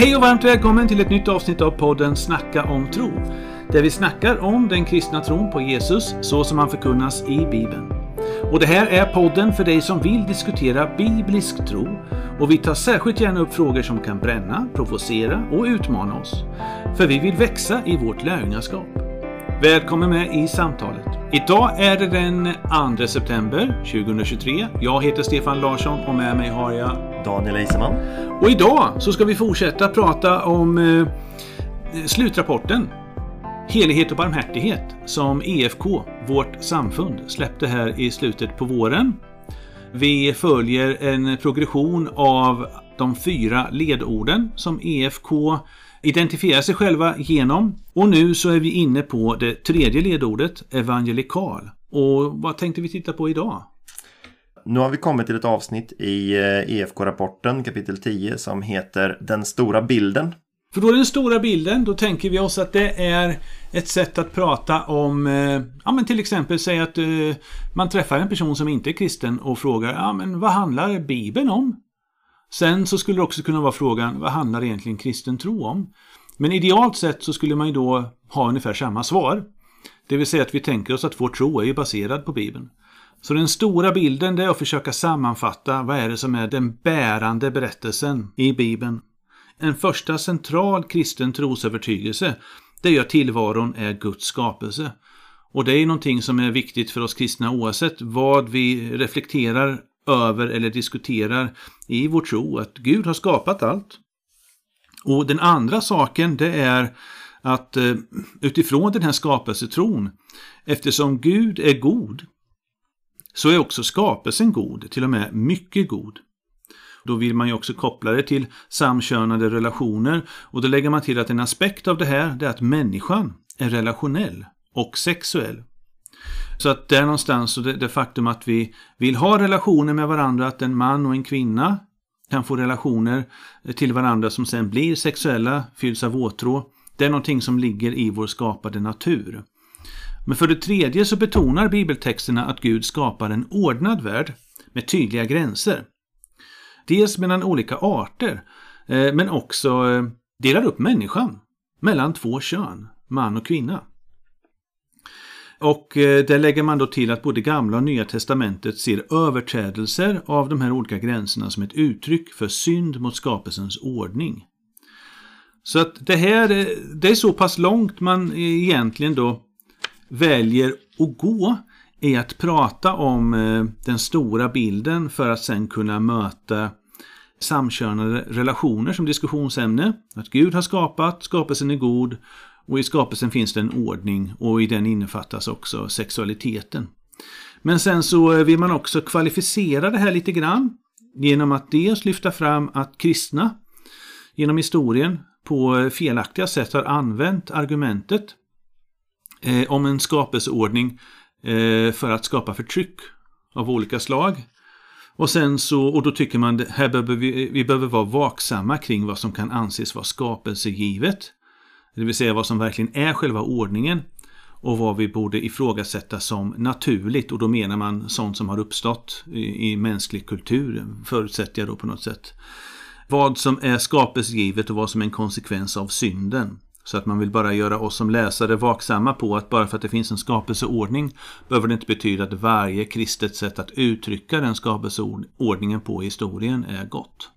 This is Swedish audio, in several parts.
Hej och varmt välkommen till ett nytt avsnitt av podden Snacka om tro. Där vi snackar om den kristna tron på Jesus så som han förkunnas i Bibeln. Och det här är podden för dig som vill diskutera biblisk tro. Och vi tar särskilt gärna upp frågor som kan bränna, provocera och utmana oss. För vi vill växa i vårt lärjungaskap. Välkommen med i samtalet. Idag är det den 2 september 2023. Jag heter Stefan Larsson och med mig har jag Daniel Eiseman. Och idag så ska vi fortsätta prata om eh, slutrapporten Helighet och barmhärtighet som EFK, vårt samfund, släppte här i slutet på våren. Vi följer en progression av de fyra ledorden som EFK identifierar sig själva genom. Och nu så är vi inne på det tredje ledordet, evangelikal. Och vad tänkte vi titta på idag? Nu har vi kommit till ett avsnitt i eh, EFK-rapporten kapitel 10 som heter Den stora bilden. För då är den stora bilden, då tänker vi oss att det är ett sätt att prata om, eh, ja men till exempel säg att eh, man träffar en person som inte är kristen och frågar, ja men vad handlar Bibeln om? Sen så skulle det också kunna vara frågan, vad handlar egentligen kristen tro om? Men idealt sett så skulle man ju då ha ungefär samma svar. Det vill säga att vi tänker oss att vår tro är ju baserad på Bibeln. Så den stora bilden det är att försöka sammanfatta vad är det som är den bärande berättelsen i Bibeln. En första central kristen trosövertygelse det är ju att tillvaron är Guds skapelse. Och det är någonting som är viktigt för oss kristna oavsett vad vi reflekterar över eller diskuterar i vår tro, att Gud har skapat allt. Och den andra saken det är att eh, utifrån den här skapelsetron, eftersom Gud är god, så är också skapelsen god, till och med mycket god. Då vill man ju också koppla det till samkönade relationer och då lägger man till att en aspekt av det här är att människan är relationell och sexuell. Så att där någonstans, och det, det faktum att vi vill ha relationer med varandra, att en man och en kvinna kan få relationer till varandra som sen blir sexuella, fylls av åtrå. Det är någonting som ligger i vår skapade natur. Men för det tredje så betonar bibeltexterna att Gud skapar en ordnad värld med tydliga gränser. Dels mellan olika arter, eh, men också eh, delar upp människan mellan två kön, man och kvinna. Och eh, där lägger man då till att både gamla och nya testamentet ser överträdelser av de här olika gränserna som ett uttryck för synd mot skapelsens ordning. Så att det här det är så pass långt man egentligen då väljer att gå är att prata om eh, den stora bilden för att sen kunna möta samkönade relationer som diskussionsämne. Att Gud har skapat, skapelsen är god och i skapelsen finns det en ordning och i den innefattas också sexualiteten. Men sen så eh, vill man också kvalificera det här lite grann genom att dels lyfta fram att kristna genom historien på eh, felaktiga sätt har använt argumentet eh, om en skapelseordning eh, för att skapa förtryck av olika slag. Och sen så, och då tycker man här behöver vi, vi behöver vara vaksamma kring vad som kan anses vara skapelsegivet. Det vill säga vad som verkligen är själva ordningen och vad vi borde ifrågasätta som naturligt och då menar man sånt som har uppstått i, i mänsklig kultur, förutsätter jag då på något sätt. Vad som är skapelsegivet och vad som är en konsekvens av synden. Så att man vill bara göra oss som läsare vaksamma på att bara för att det finns en skapelseordning behöver det inte betyda att varje kristet sätt att uttrycka den skapelseordningen på historien är gott.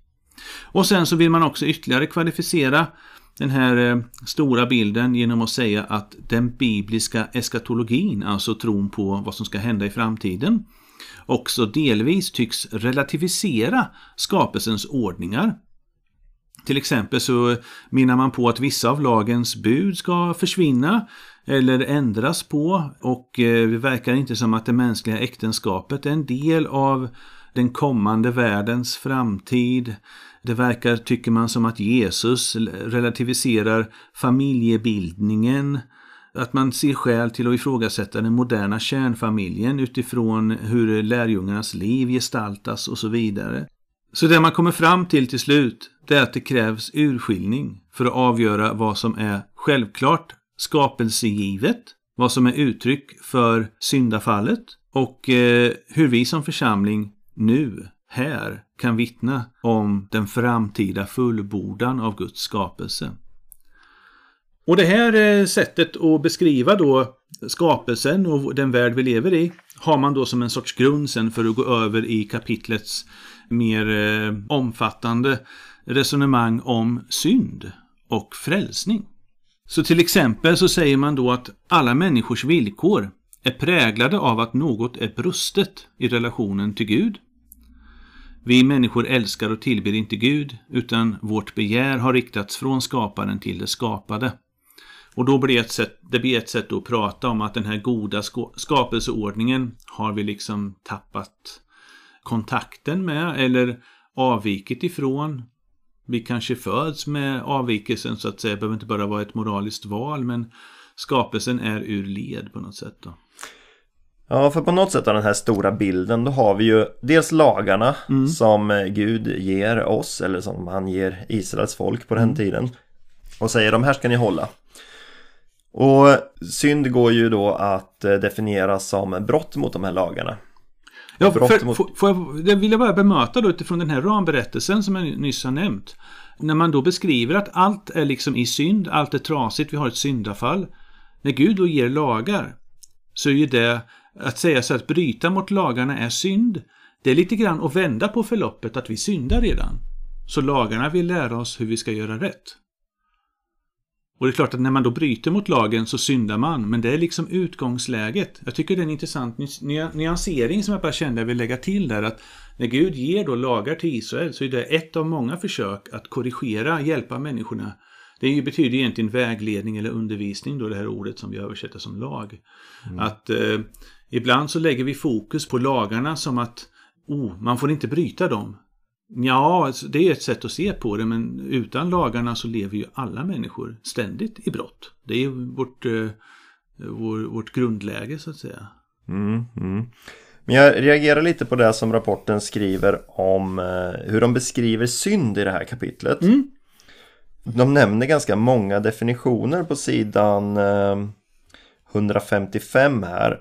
Och sen så vill man också ytterligare kvalificera den här eh, stora bilden genom att säga att den bibliska eskatologin, alltså tron på vad som ska hända i framtiden, också delvis tycks relativisera skapelsens ordningar till exempel så minnar man på att vissa av lagens bud ska försvinna eller ändras på och eh, det verkar inte som att det mänskliga äktenskapet är en del av den kommande världens framtid. Det verkar, tycker man, som att Jesus relativiserar familjebildningen. Att man ser skäl till att ifrågasätta den moderna kärnfamiljen utifrån hur lärjungarnas liv gestaltas och så vidare. Så det man kommer fram till till slut, det är att det krävs urskiljning för att avgöra vad som är självklart skapelsegivet, vad som är uttryck för syndafallet och eh, hur vi som församling nu, här kan vittna om den framtida fullbordan av Guds skapelse. Och det här eh, sättet att beskriva då skapelsen och den värld vi lever i har man då som en sorts grund sen för att gå över i kapitlets mer eh, omfattande resonemang om synd och frälsning. Så till exempel så säger man då att alla människors villkor är präglade av att något är brustet i relationen till Gud. Vi människor älskar och tillber inte Gud, utan vårt begär har riktats från skaparen till det skapade. Och då blir ett sätt, det blir ett sätt att prata om att den här goda skapelseordningen har vi liksom tappat kontakten med eller avvikit ifrån. Vi kanske föds med avvikelsen så att säga, det behöver inte bara vara ett moraliskt val men skapelsen är ur led på något sätt. Då. Ja, för på något sätt av den här stora bilden då har vi ju dels lagarna mm. som Gud ger oss eller som han ger Israels folk på den mm. tiden och säger de här ska ni hålla. Och synd går ju då att eh, definiera som brott mot de här lagarna. Ja, för, mot... får, jag, det vill jag bara bemöta då utifrån den här ramberättelsen som jag nyss har nämnt. När man då beskriver att allt är liksom i synd, allt är trasigt, vi har ett syndafall. När Gud då ger lagar så är ju det att säga så att bryta mot lagarna är synd. Det är lite grann att vända på förloppet att vi syndar redan. Så lagarna vill lära oss hur vi ska göra rätt. Och det är klart att när man då bryter mot lagen så syndar man, men det är liksom utgångsläget. Jag tycker det är en intressant nyansering som jag bara kände jag vill lägga till där. Att när Gud ger då lagar till Israel så är det ett av många försök att korrigera, hjälpa människorna. Det betyder egentligen vägledning eller undervisning då det här ordet som vi översätter som lag. Mm. Att eh, ibland så lägger vi fokus på lagarna som att oh, man får inte bryta dem. Ja, alltså, det är ett sätt att se på det men utan lagarna så lever ju alla människor ständigt i brott. Det är vårt, eh, vår, vårt grundläge så att säga. Mm, mm. Men jag reagerar lite på det som rapporten skriver om eh, hur de beskriver synd i det här kapitlet. Mm. De nämner ganska många definitioner på sidan eh, 155 här.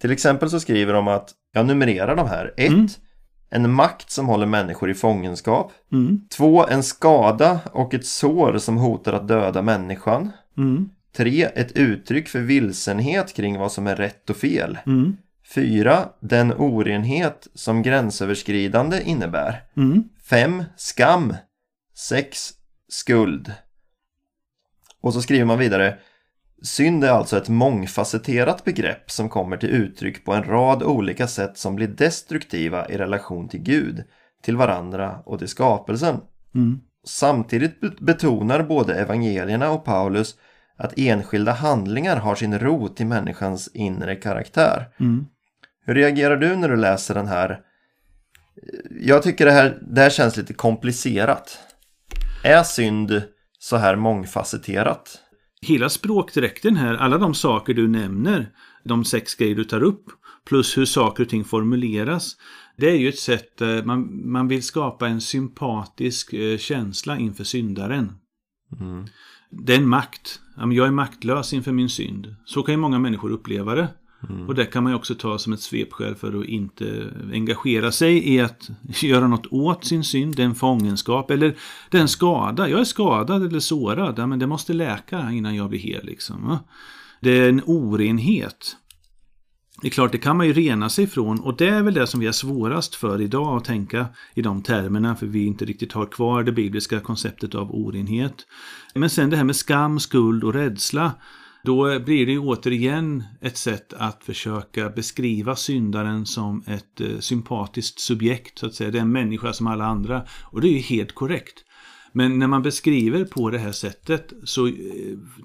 Till exempel så skriver de att, jag numrerar de här. 1. En makt som håller människor i fångenskap. Mm. Två, en skada och ett sår som hotar att döda människan. Mm. Tre, ett uttryck för vilsenhet kring vad som är rätt och fel. Mm. Fyra, den orenhet som gränsöverskridande innebär. Mm. Fem, skam. Sex, skuld. Och så skriver man vidare Synd är alltså ett mångfacetterat begrepp som kommer till uttryck på en rad olika sätt som blir destruktiva i relation till Gud, till varandra och till skapelsen. Mm. Samtidigt betonar både evangelierna och Paulus att enskilda handlingar har sin rot i människans inre karaktär. Mm. Hur reagerar du när du läser den här? Jag tycker det här, det här känns lite komplicerat. Är synd så här mångfacetterat? Hela språkdräkten här, alla de saker du nämner, de sex grejer du tar upp, plus hur saker och ting formuleras. Det är ju ett sätt, eh, man, man vill skapa en sympatisk eh, känsla inför syndaren. Mm. Det är en makt. Jag är maktlös inför min synd. Så kan ju många människor uppleva det. Mm. Och det kan man ju också ta som ett svepskäl för att inte engagera sig i att göra något åt sin synd, den fångenskap eller den skada. Jag är skadad eller sårad, ja, men det måste läka innan jag blir hel. Liksom. Det är en orenhet. Det är klart, det kan man ju rena sig ifrån och det är väl det som vi är svårast för idag att tänka i de termerna för vi inte riktigt har kvar det bibliska konceptet av orenhet. Men sen det här med skam, skuld och rädsla då blir det återigen ett sätt att försöka beskriva syndaren som ett eh, sympatiskt subjekt, så att säga. Det är en människa som alla andra. Och det är ju helt korrekt. Men när man beskriver på det här sättet så eh,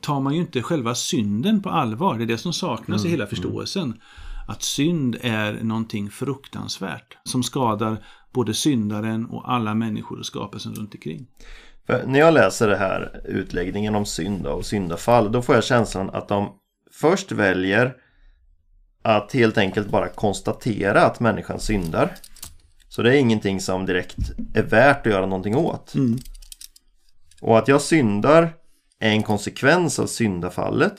tar man ju inte själva synden på allvar. Det är det som saknas mm, i hela mm. förståelsen. Att synd är någonting fruktansvärt som skadar både syndaren och alla människor och skapelsen runt omkring. För när jag läser det här utläggningen om synd och syndafall då får jag känslan att de först väljer att helt enkelt bara konstatera att människan syndar. Så det är ingenting som direkt är värt att göra någonting åt. Mm. Och att jag syndar är en konsekvens av syndafallet.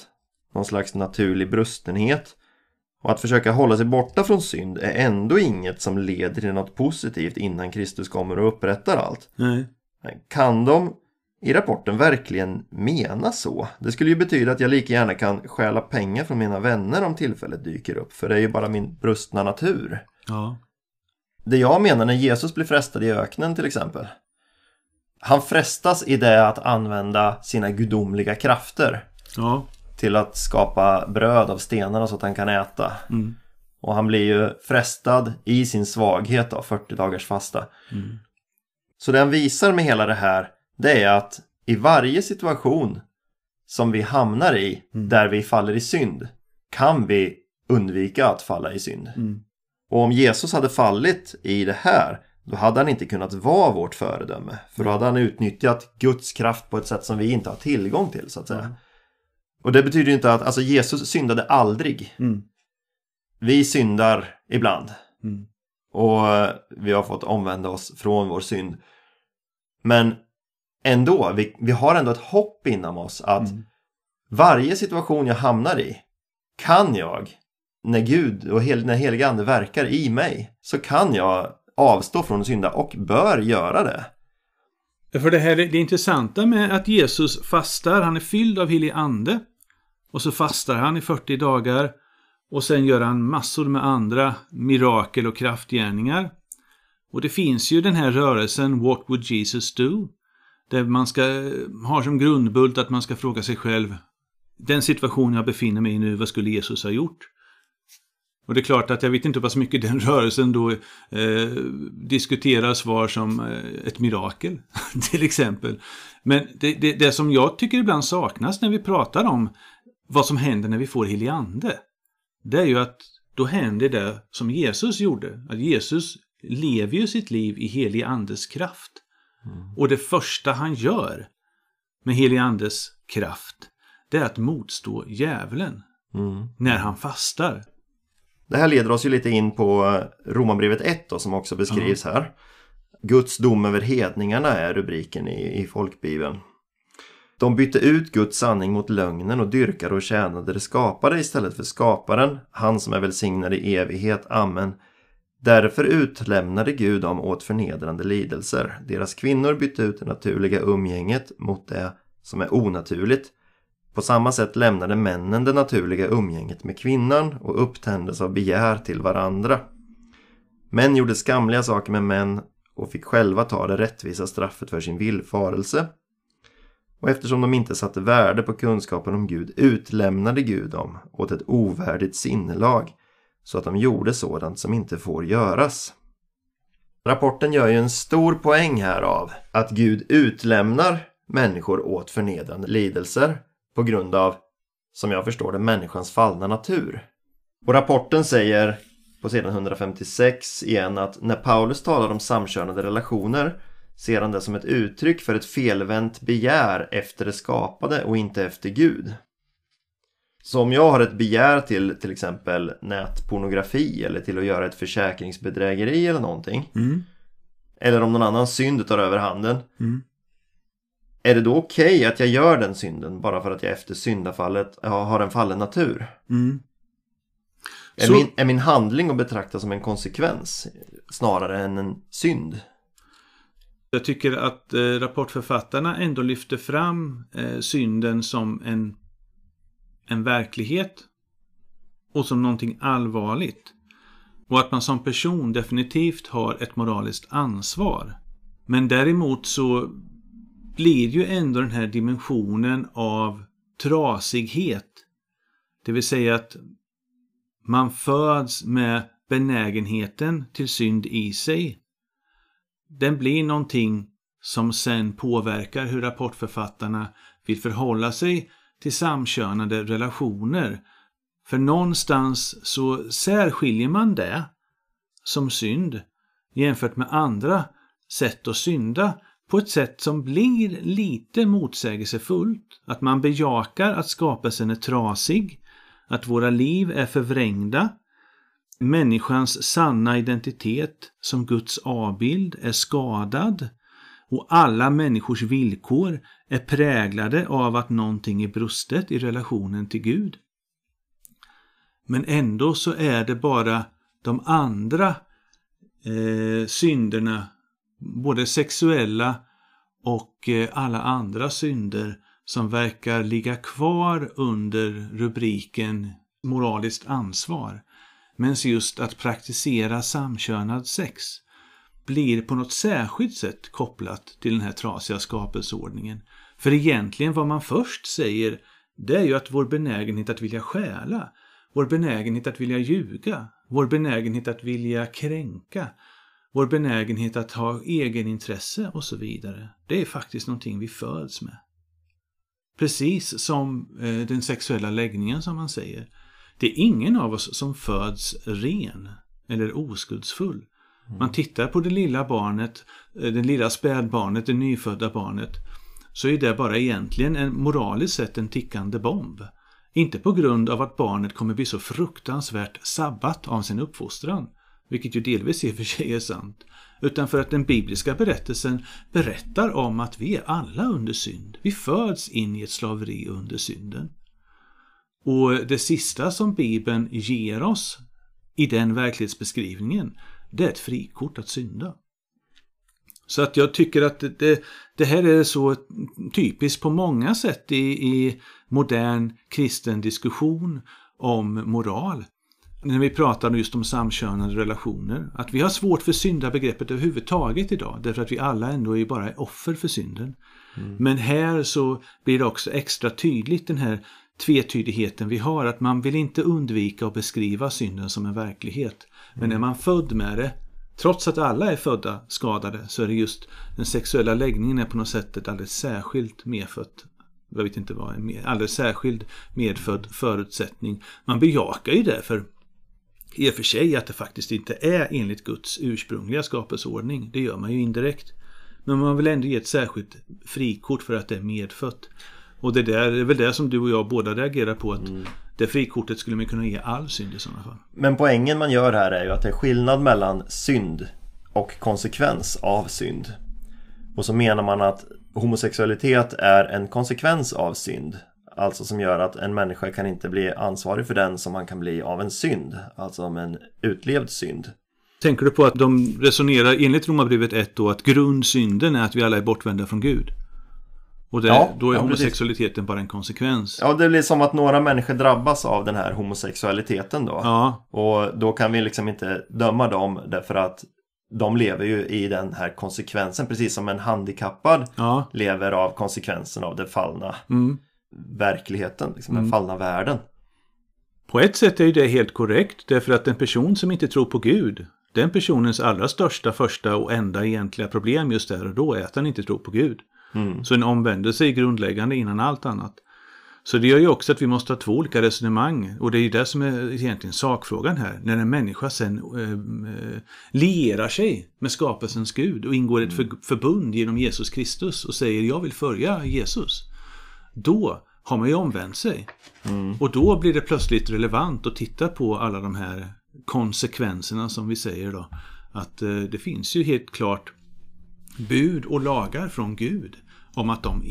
Någon slags naturlig brustenhet. Och att försöka hålla sig borta från synd är ändå inget som leder till något positivt innan Kristus kommer och upprättar allt. Nej. Kan de i rapporten verkligen mena så? Det skulle ju betyda att jag lika gärna kan stjäla pengar från mina vänner om tillfället dyker upp, för det är ju bara min brustna natur. Ja. Det jag menar när Jesus blir frestad i öknen till exempel. Han frestas i det att använda sina gudomliga krafter Ja. till att skapa bröd av stenarna så att han kan äta. Mm. Och han blir ju frestad i sin svaghet av 40 dagars fasta. Mm. Så det han visar med hela det här, det är att i varje situation som vi hamnar i, Mm. där vi faller i synd, kan vi undvika att falla i synd. Mm. Och om Jesus hade fallit i det här, då hade han inte kunnat vara vårt föredöme. För då hade han utnyttjat Guds kraft på ett sätt som vi inte har tillgång till, så att säga. Mm. Och det betyder ju inte att, alltså Jesus syndade aldrig. Mm. Vi syndar ibland. Och vi har fått omvända oss från vår synd. Men ändå, vi, vi har ändå ett hopp inom oss att Mm. varje situation jag hamnar i kan jag, när Gud och hel, när heliga ande verkar i mig, så kan jag avstå från att synda och bör göra det. För det här det intressanta med att Jesus fastar, han är fylld av helig ande. Och så fastar han i 40 dagar. Och sen gör han massor med andra mirakel och kraftgärningar. Och det finns ju den här rörelsen What would Jesus do? Där man ska ha som grundbult att man ska fråga sig själv Den situation jag befinner mig i nu, vad skulle Jesus ha gjort? Och det är klart att jag vet inte hur pass mycket den rörelsen då eh, diskuterar svar som eh, ett mirakel, till exempel. Men det, det, det som jag tycker ibland saknas när vi pratar om vad som händer när vi får helig ande, det är ju att då händer det som Jesus gjorde. Att Jesus lever ju sitt liv i helig andes kraft. Och det första han gör med helig andes kraft, det är att motstå djävulen Mm. när han fastar. Det här leder oss ju lite in på eh, Romarbrevet 1 då, som också beskrivs här. Guds dom över hedningarna är rubriken i, i folkbibeln. De bytte ut Guds sanning mot lögnen och dyrkade och tjänade det skapade istället för skaparen, han som är välsignad i evighet. Amen. Därför utlämnade Gud dem åt förnedrande lidelser. Deras kvinnor bytte ut det naturliga umgänget mot det som är onaturligt. På samma sätt lämnade männen det naturliga umgänget med kvinnan och upptändes av begär till varandra. Män gjorde skamliga saker med män och fick själva ta det rättvisa straffet för sin villfarelse. Och eftersom de inte satte värde på kunskapen om Gud utlämnade Gud dem åt ett ovärdigt sinnelag så att de gjorde sådant som inte får göras. Rapporten gör ju en stor poäng här av att Gud utlämnar människor åt förnedrande lidelser på grund av, som jag förstår det, människans fallna natur. Och rapporten säger på sidan 156 igen att när Paulus talar om samkönade relationer ser han det som ett uttryck för ett felvänt begär efter det skapade och inte efter Gud. Så om jag har ett begär till till exempel nätpornografi eller till att göra ett försäkringsbedrägeri eller någonting Mm. eller om någon annan synd tar över handen Mm. är det då okej att jag gör den synden bara för att jag efter syndafallet har en fallen natur? Mm. Är, Så- min, är min handling att betrakta som en konsekvens snarare än en synd? Jag tycker att eh, rapportförfattarna ändå lyfter fram eh, synden som en, en verklighet och som någonting allvarligt. Och att man som person definitivt har ett moraliskt ansvar. Men däremot så blir ju ändå den här dimensionen av trasighet. Det vill säga att man föds med benägenheten till synd i sig den blir någonting som sen påverkar hur rapportförfattarna vill förhålla sig till samkönade relationer. För någonstans så särskiljer man det som synd jämfört med andra sätt att synda på ett sätt som blir lite motsägelsefullt. Att man bejakar att skapelsen är trasig, att våra liv är förvrängda, Människans sanna identitet som Guds avbild är skadad och alla människors villkor är präglade av att någonting är brustet i relationen till Gud. Men ändå så är det bara de andra eh, synderna, både sexuella och eh, alla andra synder som verkar ligga kvar under rubriken moraliskt ansvar. Men just att praktisera samkönad sex blir på något särskilt sätt kopplat till den här trasiga skapelseordningen. För egentligen vad man först säger, det är ju att vår benägenhet att vilja stjäla, vår benägenhet att vilja ljuga, vår benägenhet att vilja kränka, vår benägenhet att ha egenintresse och så vidare. Det är faktiskt någonting vi föds med. Precis som eh, den sexuella läggningen som man säger. Det är ingen av oss som föds ren eller oskuldsfull. Man tittar på det lilla barnet, eh, det lilla spädbarnet, det nyfödda barnet. Så är det bara egentligen en moraliskt sett en tickande bomb. Inte på grund av att barnet kommer bli så fruktansvärt sabbat av sin uppfostran, vilket ju delvis i och för sig är sant, utan för att den bibliska berättelsen berättar om att vi är alla under synd. Vi föds in i ett slaveri under synden. Och det sista som Bibeln ger oss i den verklighetsbeskrivningen, det är ett frikort att synda. Så att jag tycker att det, det här är så typiskt på många sätt i, i modern kristen diskussion om moral. När vi pratar just om samkönade relationer. Att vi har svårt för syndabegreppet överhuvudtaget idag. Därför att vi alla ändå är bara offer för synden. Mm. Men här så blir det också extra tydligt den här tvetydigheten vi har. Att man vill inte undvika att beskriva synden som en verklighet. Men är man född med det, trots att alla är födda skadade, så är det just den sexuella läggningen är på något sätt ett alldeles särskilt medfött jag vet inte vad, en alldeles särskild medfödd förutsättning. Man bejakar ju det för i och för sig att det faktiskt inte är enligt Guds ursprungliga skapelseordning. Det gör man ju indirekt. Men man vill ändå ge ett särskilt frikort för att det är medfött. Och det där är väl det som du och jag båda reagerar på att mm. det frikortet skulle man kunna ge all synd i sådana fall. Men poängen man gör här är ju att det är skillnad mellan synd och konsekvens av synd. Och så menar man att homosexualitet är en konsekvens av synd. Alltså som gör att en människa kan inte bli ansvarig för den som man kan bli av en synd. Alltså om en utlevd synd. Tänker du på att de resonerar enligt Romarbrevet 1 då att grundsynden är att vi alla är bortvända från Gud? Och det, ja, då är ja, homosexualiteten precis. bara en konsekvens. Ja, det blir som att några människor drabbas av den här homosexualiteten då. Ja. Och då kan vi liksom inte döma dem därför att de lever ju i den här konsekvensen precis som en handikappad ja. lever av konsekvensen av den fallna mm. verkligheten, liksom mm. den fallna världen. På ett sätt är ju det helt korrekt därför att en person som inte tror på Gud den personens allra största, första och enda egentliga problem just där och då är att han inte tror på Gud. Mm. Så en omvändelse är grundläggande innan allt annat. Så det gör ju också att vi måste ha två olika resonemang. Och det är ju det som är egentligen sakfrågan här. När en människa sen äh, lierar sig med skapelsens Gud och ingår ett mm. förbund genom Jesus Kristus och säger jag vill följa Jesus. Då har man ju omvänt sig. Mm. Och då blir det plötsligt relevant att titta på alla de här konsekvenserna som vi säger då. Att äh, det finns ju helt klart bud och lagar från Gud om att de,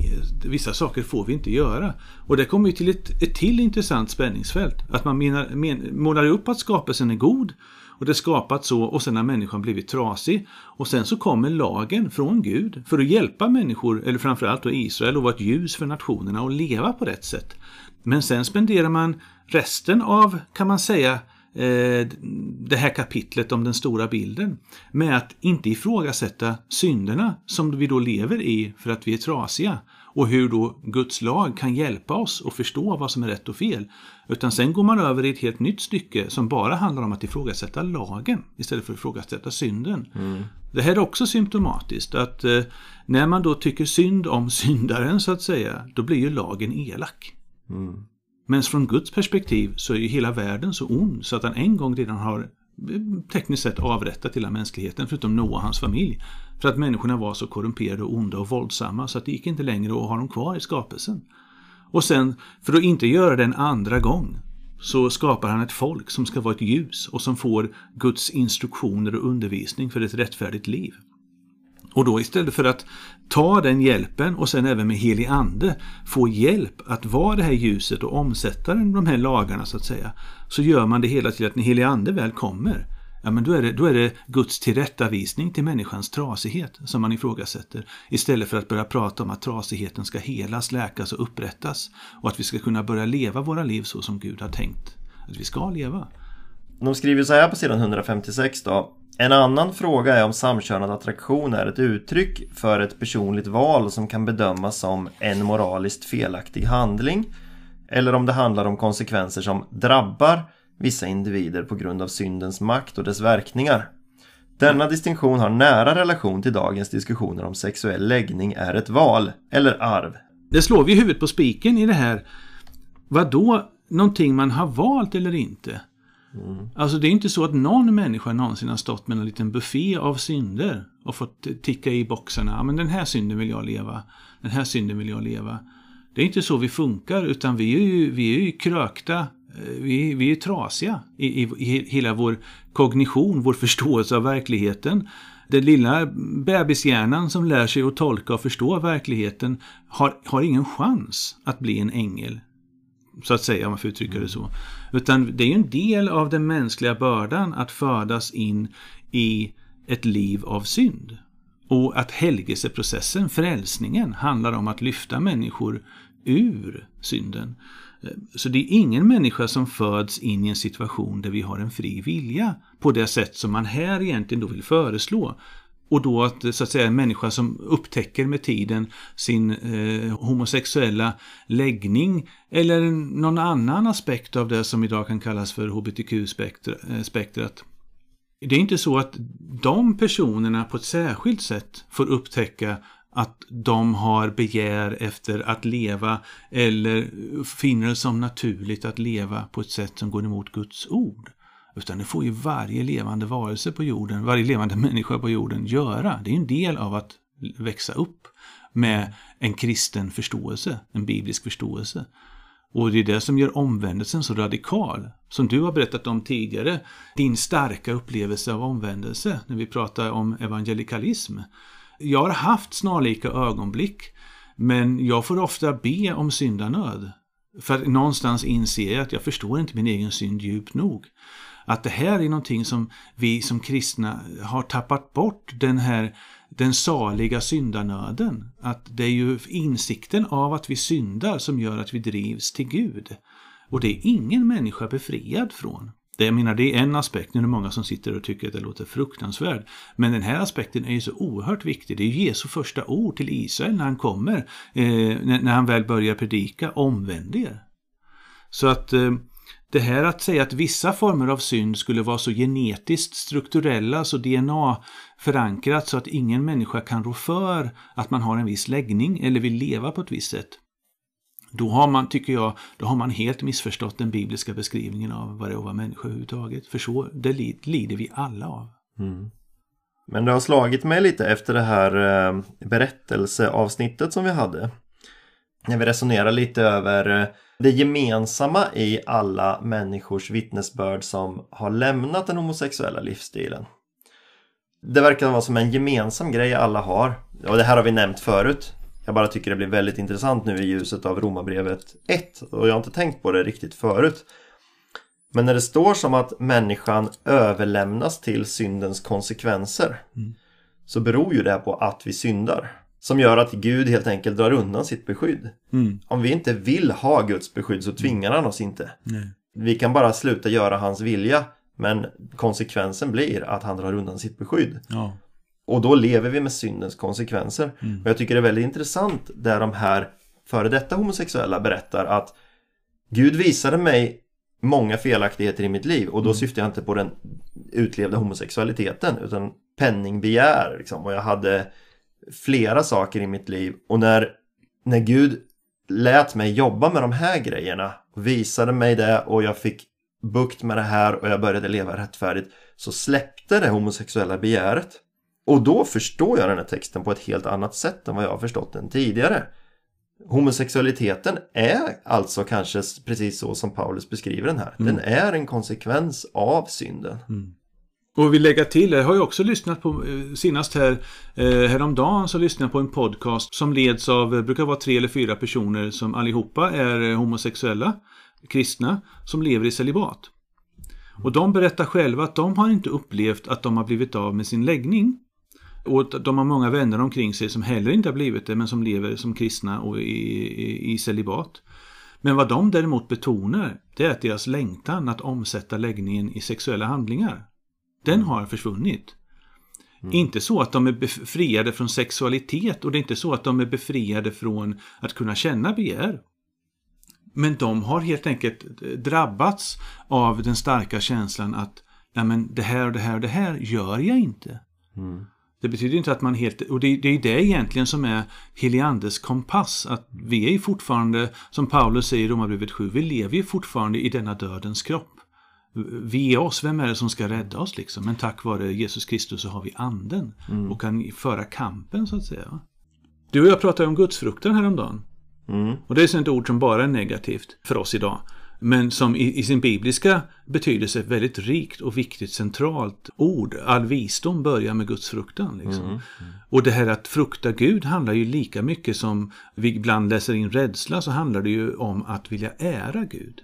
vissa saker får vi inte göra. Och det kommer ju till ett, ett till intressant spänningsfält. Att man menar, men, målar upp att skapelsen är god och det är skapat så och sen har människan blivit trasig. Och sen så kommer lagen från Gud för att hjälpa människor, eller framförallt då Israel, att vara ett ljus för nationerna och leva på rätt sätt. Men sen spenderar man resten av, kan man säga, det här kapitlet om den stora bilden med att inte ifrågasätta synderna som vi då lever i för att vi är trasiga och hur då Guds lag kan hjälpa oss att förstå vad som är rätt och fel. Utan sen går man över i ett helt nytt stycke som bara handlar om att ifrågasätta lagen istället för att ifrågasätta synden. Mm. Det här är också symptomatiskt att eh, när man då tycker synd om syndaren så att säga, då blir ju lagen elak. Mm. Men från Guds perspektiv så är ju hela världen så ond så att han en gång redan har eh, tekniskt sett avrättat hela mänskligheten förutom Noah och hans familj. För att människorna var så korrumperade och onda och våldsamma så att det gick inte längre att ha dem kvar i skapelsen. Och sen, för att inte göra det en andra gång, så skapar han ett folk som ska vara ett ljus och som får Guds instruktioner och undervisning för ett rättfärdigt liv. Och då istället för att ta den hjälpen och sen även med helig ande få hjälp att vara det här ljuset och omsätta de här lagarna så att säga. Så gör man det hela till att när helig ande väl kommer ja, men då, är det, då är det Guds tillrättavisning till människans trasighet som man ifrågasätter. Istället för att börja prata om att trasigheten ska helas, läkas och upprättas. Och att vi ska kunna börja leva våra liv så som Gud har tänkt att vi ska leva. De skriver så här på sidan 156 då. En annan fråga är om samkönad attraktion är ett uttryck för ett personligt val som kan bedömas som en moraliskt felaktig handling eller om det handlar om konsekvenser som drabbar vissa individer på grund av syndens makt och dess verkningar. Denna distinktion har nära relation till dagens diskussioner om sexuell läggning är ett val eller arv. Det slår vi huvudet på spiken i det här. Vad då någonting man har valt eller inte? Mm. Alltså det är inte så att någon människa någonsin har stått med en liten buffé av synder och fått ticka i boxarna. Ja, men den här synden vill jag leva. Den här synden vill jag leva. Det är inte så vi funkar utan vi är ju, vi är ju krökta. Eh, vi, vi är trasiga i, i, i hela vår kognition, vår förståelse av verkligheten. Den lilla bebishjärnan som lär sig att tolka och förstå verkligheten har, har ingen chans att bli en ängel så att säga, om man får uttrycka det så. Utan det är ju en del av den mänskliga bördan att födas in i ett liv av synd. Och att helgelseprocessen, frälsningen, handlar om att lyfta människor ur synden. Så det är ingen människa som föds in i en situation där vi har en fri vilja på det sätt som man här egentligen då vill föreslå. Och då att, så att säga, en människa som upptäcker med tiden sin eh, homosexuella läggning eller någon annan aspekt av det som idag kan kallas för hbtq-spektrat. Det är inte så att de personerna på ett särskilt sätt får upptäcka att de har begär efter att leva eller finner det som naturligt att leva på ett sätt som går emot Guds ord. Utan det får ju varje levande varelse på jorden, varje levande människa på jorden göra. Det är en del av att växa upp med en kristen förståelse, en biblisk förståelse. Och det är det som gör omvändelsen så radikal. Som du har berättat om tidigare, din starka upplevelse av omvändelse när vi pratar om evangelikalism. Jag har haft snarlika ögonblick, men jag får ofta be om syndanöd. För någonstans inser jag att jag förstår inte min egen synd djupt nog att det här är någonting som vi som kristna har tappat bort den här den saliga syndanöden. Att det är ju insikten av att vi syndar som gör att vi drivs till Gud. Och det är ingen människa befriad från. Det, jag menar, det är en aspekt, nu är det många som sitter och tycker att det låter fruktansvärt. Men den här aspekten är ju så oerhört viktig. Det är Jesu första ord till Israel när han kommer, eh, när han väl börjar predika, omvänd er. Så att eh, det här att säga att vissa former av synd skulle vara så genetiskt strukturella, så DNA-förankrat så att ingen människa kan rå för att man har en viss läggning eller vill leva på ett visst sätt. Då har man, tycker jag, då har man helt missförstått den bibliska beskrivningen av vad det är att vara människa överhuvudtaget. För så, det lider vi alla av. Mm. Men det har slagit mig lite efter det här eh, berättelseavsnittet som vi hade. När vi resonerar lite över eh, det gemensamma i alla människors vittnesbörd som har lämnat den homosexuella livsstilen. Det verkar vara som en gemensam grej alla har. Och det här har vi nämnt förut. Jag bara tycker det blir väldigt intressant nu i ljuset av Romarbrevet 1. Och jag har inte tänkt på det riktigt förut. Men när det står som att människan överlämnas till syndens konsekvenser. Mm. Så beror ju det på att vi syndar. Som gör att Gud helt enkelt drar undan sitt beskydd. Mm. Om vi inte vill ha Guds beskydd så tvingar han oss inte. Nej. Vi kan bara sluta göra hans vilja. Men konsekvensen blir att han drar undan sitt beskydd. Ja. Och då lever vi med syndens konsekvenser. Mm. Och jag tycker det är väldigt intressant där de här före detta homosexuella berättar att Gud visade mig många felaktigheter i mitt liv och då mm. syftar jag inte på den utlevda homosexualiteten utan penningbegär liksom. och jag hade flera saker i mitt liv och när, när Gud lät mig jobba med de här grejerna och visade mig det och jag fick bukt med det här och jag började leva rättfärdigt så släppte det homosexuella begäret. Och då förstår jag den här texten på ett helt annat sätt än vad jag har förstått den tidigare. Homosexualiteten är alltså kanske precis så som Paulus beskriver den här. Mm. Den är en konsekvens av synden. Mm. Och vill lägga till, jag har ju också lyssnat på, eh, senast här eh, häromdagen så lyssnade jag på en podcast som leds av, eh, brukar vara tre eller fyra personer som allihopa är homosexuella, kristna, som lever i celibat. Och de berättar själva att de har inte upplevt att de har blivit av med sin läggning. Och de har många vänner omkring sig som heller inte har blivit det men som lever som kristna och i, i, i celibat. Men vad de däremot betonar det är att deras längtan att omsätta läggningen i sexuella handlingar den har försvunnit. Mm. Inte så att de är befriade från sexualitet och det är inte så att de är befriade från att kunna känna begär. Men de har helt enkelt drabbats av den starka känslan att Nej, men det här och det här och det här gör jag inte. Mm. Det betyder inte att man helt, och det, det är det egentligen som är Heliandes kompass, att vi är ju fortfarande, som Paulus säger i Romarbrevet 7, vi lever ju fortfarande i denna dödens kropp. Vi är oss, vem är det som ska rädda oss liksom? Men tack vare Jesus Kristus så har vi anden mm. och kan föra kampen så att säga. Du och jag pratade om gudsfruktan häromdagen. Mm. Och det är ett ord som bara är negativt för oss idag. Men som i, i, sin bibliska betydelse ett väldigt rikt och viktigt centralt ord. All visdom börjar med Guds fruktan. Liksom. Mm, mm. Och det här att frukta Gud handlar ju lika mycket som vi ibland läser in rädsla så handlar det ju om att vilja ära Gud.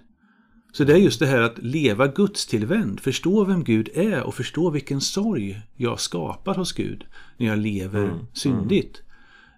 Så det är just det här att leva gudstillvänd, förstå vem Gud är och förstå vilken sorg jag skapar hos Gud när jag lever mm, mm. syndigt.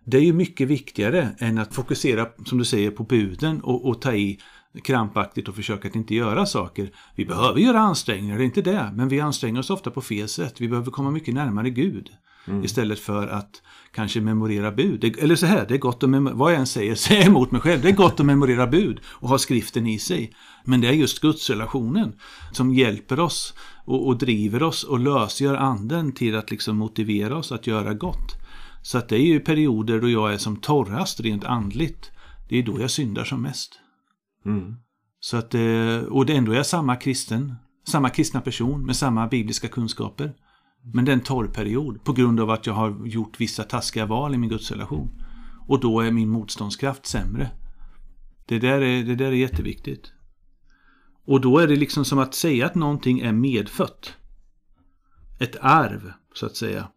Det är ju mycket viktigare än att fokusera, som du säger, på buden och, och ta i krampaktigt och försöka att inte göra saker. Vi behöver göra ansträngningar, det är inte det, men vi anstränger oss ofta på fel sätt. Vi behöver komma mycket närmare Gud. Mm. Istället för att kanske memorera bud. Det, eller så här, det är gott att memorera, vad jag än säger, säger emot mig själv. Det är gott att memorera bud och ha skriften i sig. Men det är just gudsrelationen som hjälper oss och, och driver oss och lösgör anden till att liksom motivera oss att göra gott. Så att det är ju perioder då jag är som torrast rent andligt. Det är då jag syndar som mest. Mm. Så att, eh, och det ändå är jag samma kristen, samma kristna person med samma bibliska kunskaper. Men det är en torrperiod på grund av att jag har gjort vissa taskiga val i min gudsrelation. Och då är min motståndskraft sämre. Det där är, det där är jätteviktigt. Och då är det liksom som att säga att någonting är medfött. Ett arv, så att säga.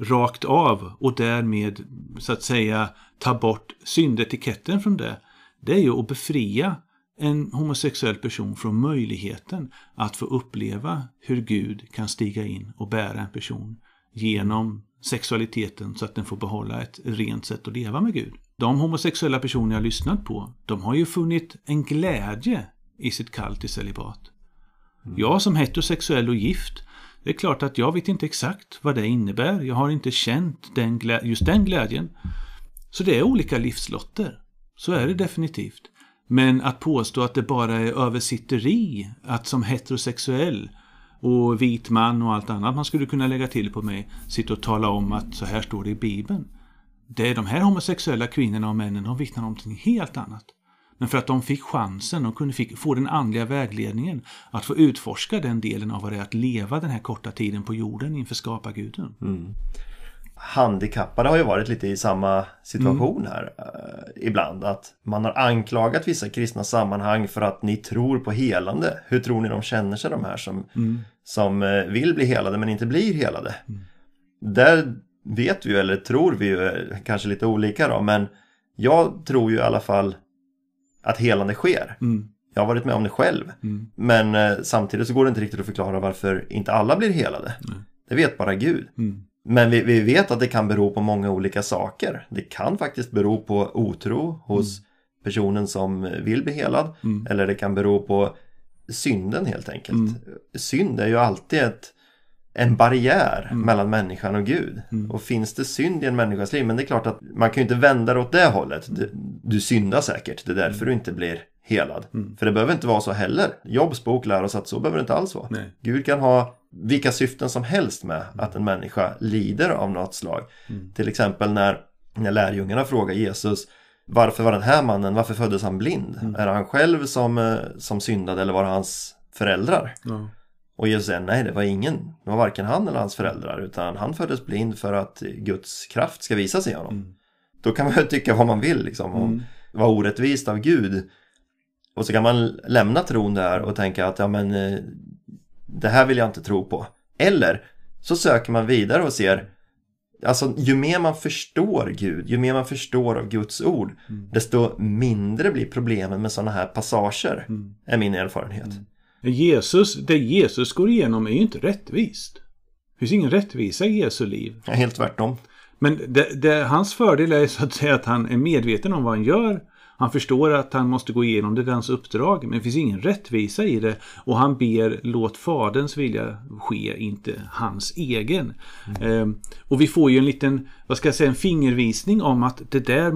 Rakt av och därmed, så att säga, ta bort syndetiketten från det. Det är ju att befria en homosexuell person från möjligheten att få uppleva hur Gud kan stiga in och bära en person genom sexualiteten så att den får behålla ett rent sätt att leva med Gud. De homosexuella personer jag lyssnat på, de har ju funnit en glädje i sitt kall till celibat. Mm. Jag som heterosexuell och gift, det är klart att jag vet inte exakt vad det innebär. Jag har inte känt den just den glädjen. Så det är olika livslotter. Så är det definitivt. Men att påstå att det bara är översitteri, att som heterosexuell och vit man och allt annat man skulle kunna lägga till på mig, sitta och tala om att så här står det i Bibeln. Det är de här homosexuella kvinnorna och männen, de vittnar om någonting helt annat. Men för att de fick chansen och kunde få den andliga vägledningen att få utforska den delen av vad det är att leva den här korta tiden på jorden inför skaparguden. Mm handikappade har ju varit lite i samma situation mm. här eh, ibland. Att man har anklagat vissa kristna sammanhang för att ni tror på helande. Hur tror ni de känner sig de här som, mm. som eh, vill bli helade men inte blir helade? Mm. Där vet vi ju, eller tror vi ju, eh, kanske lite olika då, men jag tror ju i alla fall att helande sker. Mm. Jag har varit med om det själv. Mm. Men eh, samtidigt så går det inte riktigt att förklara varför inte alla blir helade. Det vet bara Gud. Men vi, vi, vet att det kan bero på många olika saker. Det kan faktiskt bero på otro hos mm. personen som vill bli helad. Mm. Eller det kan bero på synden helt enkelt. Mm. Synd är ju alltid ett, en barriär mm. mellan människan och Gud. Mm. Och finns det synd i en människas liv, men det är klart att man kan ju inte vända det åt det hållet. Du, du syndar säkert, det är därför mm. du inte blir helad. För det behöver inte vara så heller. Jobs bok lär oss att så behöver det inte alls vara. Nej. Gud kan ha vilka syften som helst med att en människa lider av något slag. Mm. Till exempel när, när lärjungarna frågar Jesus varför var den här mannen, varför föddes han blind? Mm. Är det han själv som, eh, som syndade eller var det hans föräldrar? Mm. Och Jesus säger nej, det var ingen. Det var varken han eller hans föräldrar utan han föddes blind för att Guds kraft ska visa sig i honom. Mm. Då kan man tycka vad man vill liksom. Om, mm. var orättvist av Gud. Och så kan man lämna tron där och tänka att ja men eh, det här vill jag inte tro på. Eller så söker man vidare och ser Alltså ju mer man förstår Gud, ju mer man förstår av Guds ord mm. Desto mindre blir problemen med sådana här passager mm. Är min erfarenhet mm. Jesus, det Jesus går igenom är ju inte rättvist Det finns ingen rättvisa i Jesu liv ja, Helt tvärtom Men det, det, hans fördel är så att säga att han är medveten om vad han gör han förstår att han måste gå igenom det, det är hans uppdrag, men det finns ingen rättvisa i det. Och han ber, låt faderns vilja ske, inte hans egen. Mm. Ehm, och vi får ju en liten, vad ska jag säga, en fingervisning om att det där,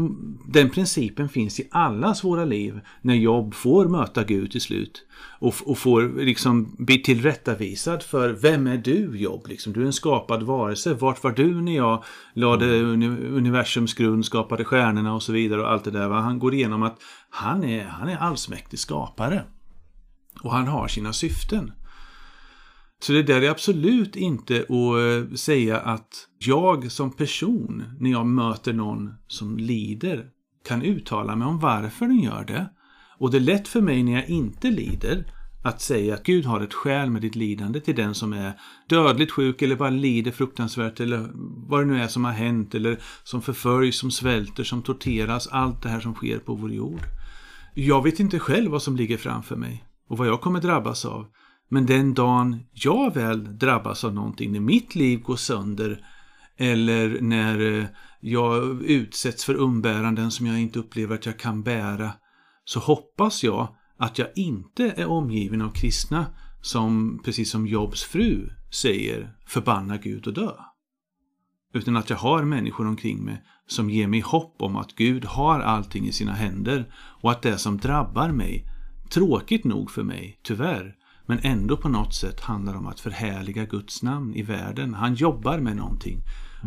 den principen finns i allas våra liv. När Jobb får möta Gud till slut. Och, och får liksom bli tillrättavisad för vem är du Jobb? Liksom, du är en skapad varelse. Vart var du när jag lade universums grund, skapade stjärnorna och så vidare och allt det där. Va? Han går igenom att han är, han är allsmäktig skapare. Och han har sina syften. Så det där är absolut inte att eh, säga att jag som person, när jag möter någon som lider, kan uttala mig om varför den gör det. Och det är lätt för mig när jag inte lider att säga att Gud har ett skäl med ditt lidande till den som är dödligt sjuk eller bara lider fruktansvärt eller vad det nu är som har hänt eller som förföljs, som svälter, som torteras, allt det här som sker på vår jord. Jag vet inte själv vad som ligger framför mig och vad jag kommer drabbas av. Men den dagen jag väl drabbas av någonting, när mitt liv går sönder eller när eh, jag utsätts för umbäranden som jag inte upplever att jag kan bära, så hoppas jag att jag inte är omgiven av kristna som, precis som Jobs fru säger, förbanna Gud och dö. Utan att jag har människor omkring mig som ger mig hopp om att Gud har allting i sina händer och att det som drabbar mig, tråkigt nog för mig, tyvärr, men ändå på något sätt handlar om att förhärliga Guds namn i världen. Han jobbar med någonting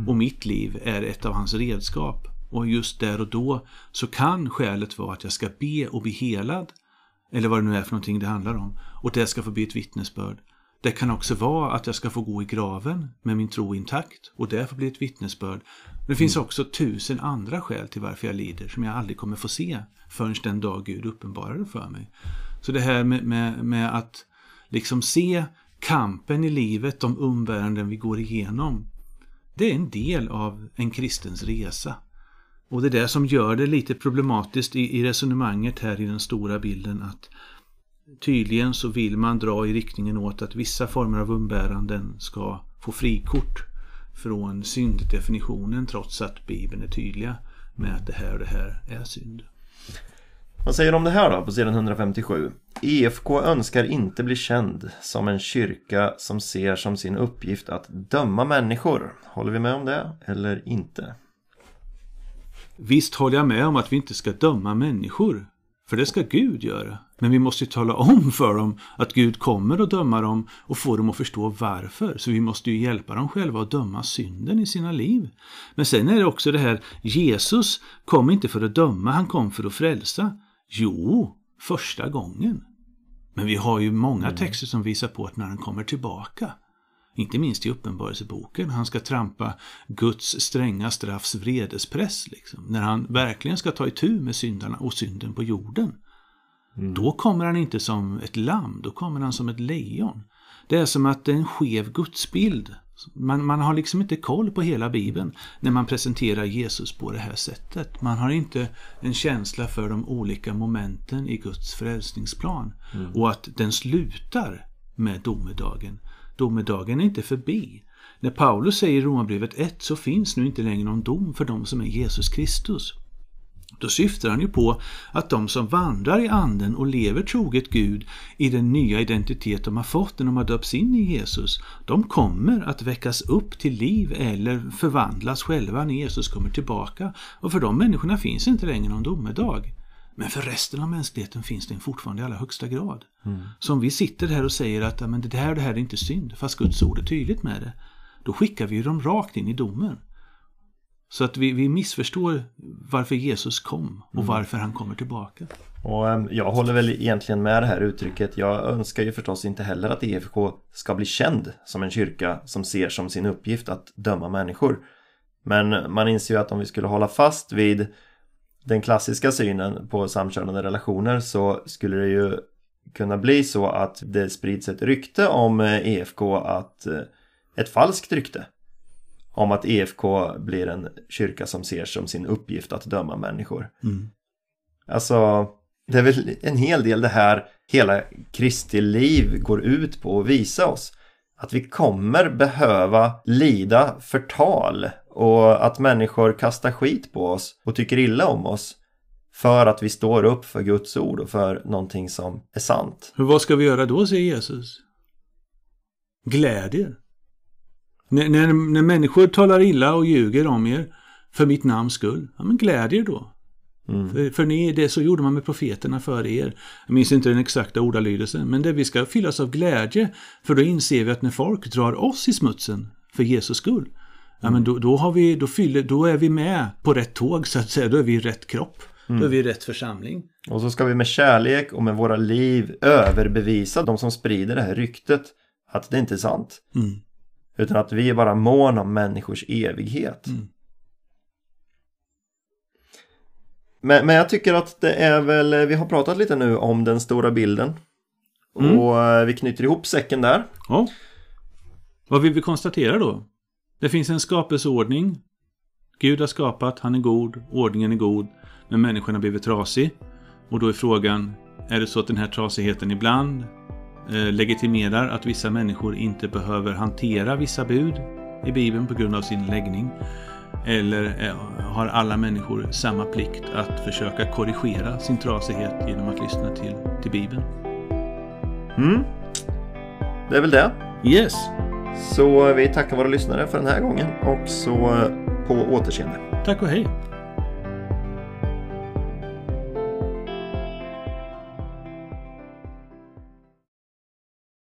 och mitt liv är ett av hans redskap. Och just där och då så kan skälet vara att jag ska be och bli helad. Eller vad det nu är för någonting det handlar om. Och det ska få bli ett vittnesbörd. Det kan också vara att jag ska få gå i graven med min tro intakt och det får bli ett vittnesbörd. Det finns mm. också tusen andra skäl till varför jag lider som jag aldrig kommer få se förrän den dag Gud uppenbarar det för mig. Så det här med, med, med att liksom se kampen i livet, de umbäranden vi går igenom. Det är en del av en kristens resa. Och det är det som gör det lite problematiskt i, i resonemanget här i den stora bilden att tydligen så vill man dra i riktningen åt att vissa former av umbäranden ska få frikort från synddefinitionen trots att Bibeln är tydliga med att det här och det här är synd. Vad säger du om det här då på sidan 157? EFK önskar inte bli känd som en kyrka som ser som sin uppgift att döma människor. Håller vi med om det eller inte? Visst håller jag med om att vi inte ska döma människor. För det ska Gud göra. Men vi måste tala om för dem att Gud kommer att döma dem och få dem att förstå varför. Så vi måste ju hjälpa dem själva att döma synden i sina liv. Men sen är det också det här, Jesus kom inte för att döma, han kom för att frälsa. Jo, första gången. Men vi har ju många mm. texter som visar på att när han kommer tillbaka inte minst i Uppenbarelseboken. Han ska trampa Guds stränga straffs vredespress. Liksom. När han verkligen ska ta itu med syndarna och synden på jorden. Mm. Då kommer han inte som ett lamm, då kommer han som ett lejon. Det är som att det är en skev gudsbild. Man, man har liksom inte koll på hela Bibeln när man presenterar Jesus på det här sättet. Man har inte en känsla för de olika momenten i Guds frälsningsplan. Mm. Och att den slutar med domedagen. Domedagen är inte förbi. När Paulus säger i Romarbrevet 1 så finns nu inte längre någon dom för dem som är Jesus Kristus. Då syftar han ju på att de som vandrar i anden och lever troget Gud i den nya identitet de har fått när de har döpts in i Jesus, de kommer att väckas upp till liv eller förvandlas själva när Jesus kommer tillbaka. Och för de människorna finns inte längre någon domedag. Men för resten av mänskligheten finns den fortfarande i allra högsta grad. Mm. Så om vi sitter här och säger att men det här och det här är inte synd, fast Guds ord är tydligt med det. Då skickar vi dem rakt in i domen. Så att vi, vi missförstår varför Jesus kom och mm. varför han kommer tillbaka. Och äm, jag håller väl egentligen med det här uttrycket. Jag önskar ju förstås inte heller att EFK ska bli känd som en kyrka som ser som sin uppgift att döma människor. Men man inser ju att om vi skulle hålla fast vid den klassiska synen på samkönade relationer så skulle det ju kunna bli så att det sprids ett rykte om EFK eh, e att eh, ett falskt rykte om att EFK blir en kyrka som ser som sin uppgift att döma människor. Mm. Alltså, det är väl en hel del det här hela Kristi liv går ut på att visa oss. Att vi kommer behöva lida förtal och att människor kastar skit på oss och tycker illa om oss för att vi står upp för Guds ord och för någonting som är sant. Men vad ska vi göra då, säger Jesus? Glädjer. När, när, när människor talar illa och ljuger om er för mitt namns skull, ja men glädjer då. Mm. För, för ni, det så gjorde man med profeterna före er. Jag minns inte den exakta ordalydelsen, men det vi ska fyllas av glädje. För då inser vi att när folk drar oss i smutsen för Jesus skull, ja men då, då, har vi, då, fyller, då är vi med på rätt tåg så att säga. Då är vi i rätt kropp. Då är vi i rätt församling. Och så ska vi med kärlek och med våra liv överbevisa de som sprider det här ryktet att det inte är sant. Mm. Utan att vi är bara mån om människors evighet. Mm. Men, men jag tycker att det är väl, vi har pratat lite nu om den stora bilden. Mm. Och eh, vi knyter ihop säcken där. Ja. Vad vill vi konstatera då? Det finns en skapelseordning. Gud har skapat, han är god, ordningen är god, men människan har blivit trasig. Och då är frågan, är det så att den här trasigheten ibland eh, legitimerar att vissa människor inte behöver hantera vissa bud i Bibeln på grund av sin läggning? Eller eh, har alla människor samma plikt att försöka korrigera sin trasighet genom att lyssna till, till Bibeln? Mm. Det är väl det. Yes! Så vi tackar våra lyssnare för den här gången och så på återseende. Tack och hej!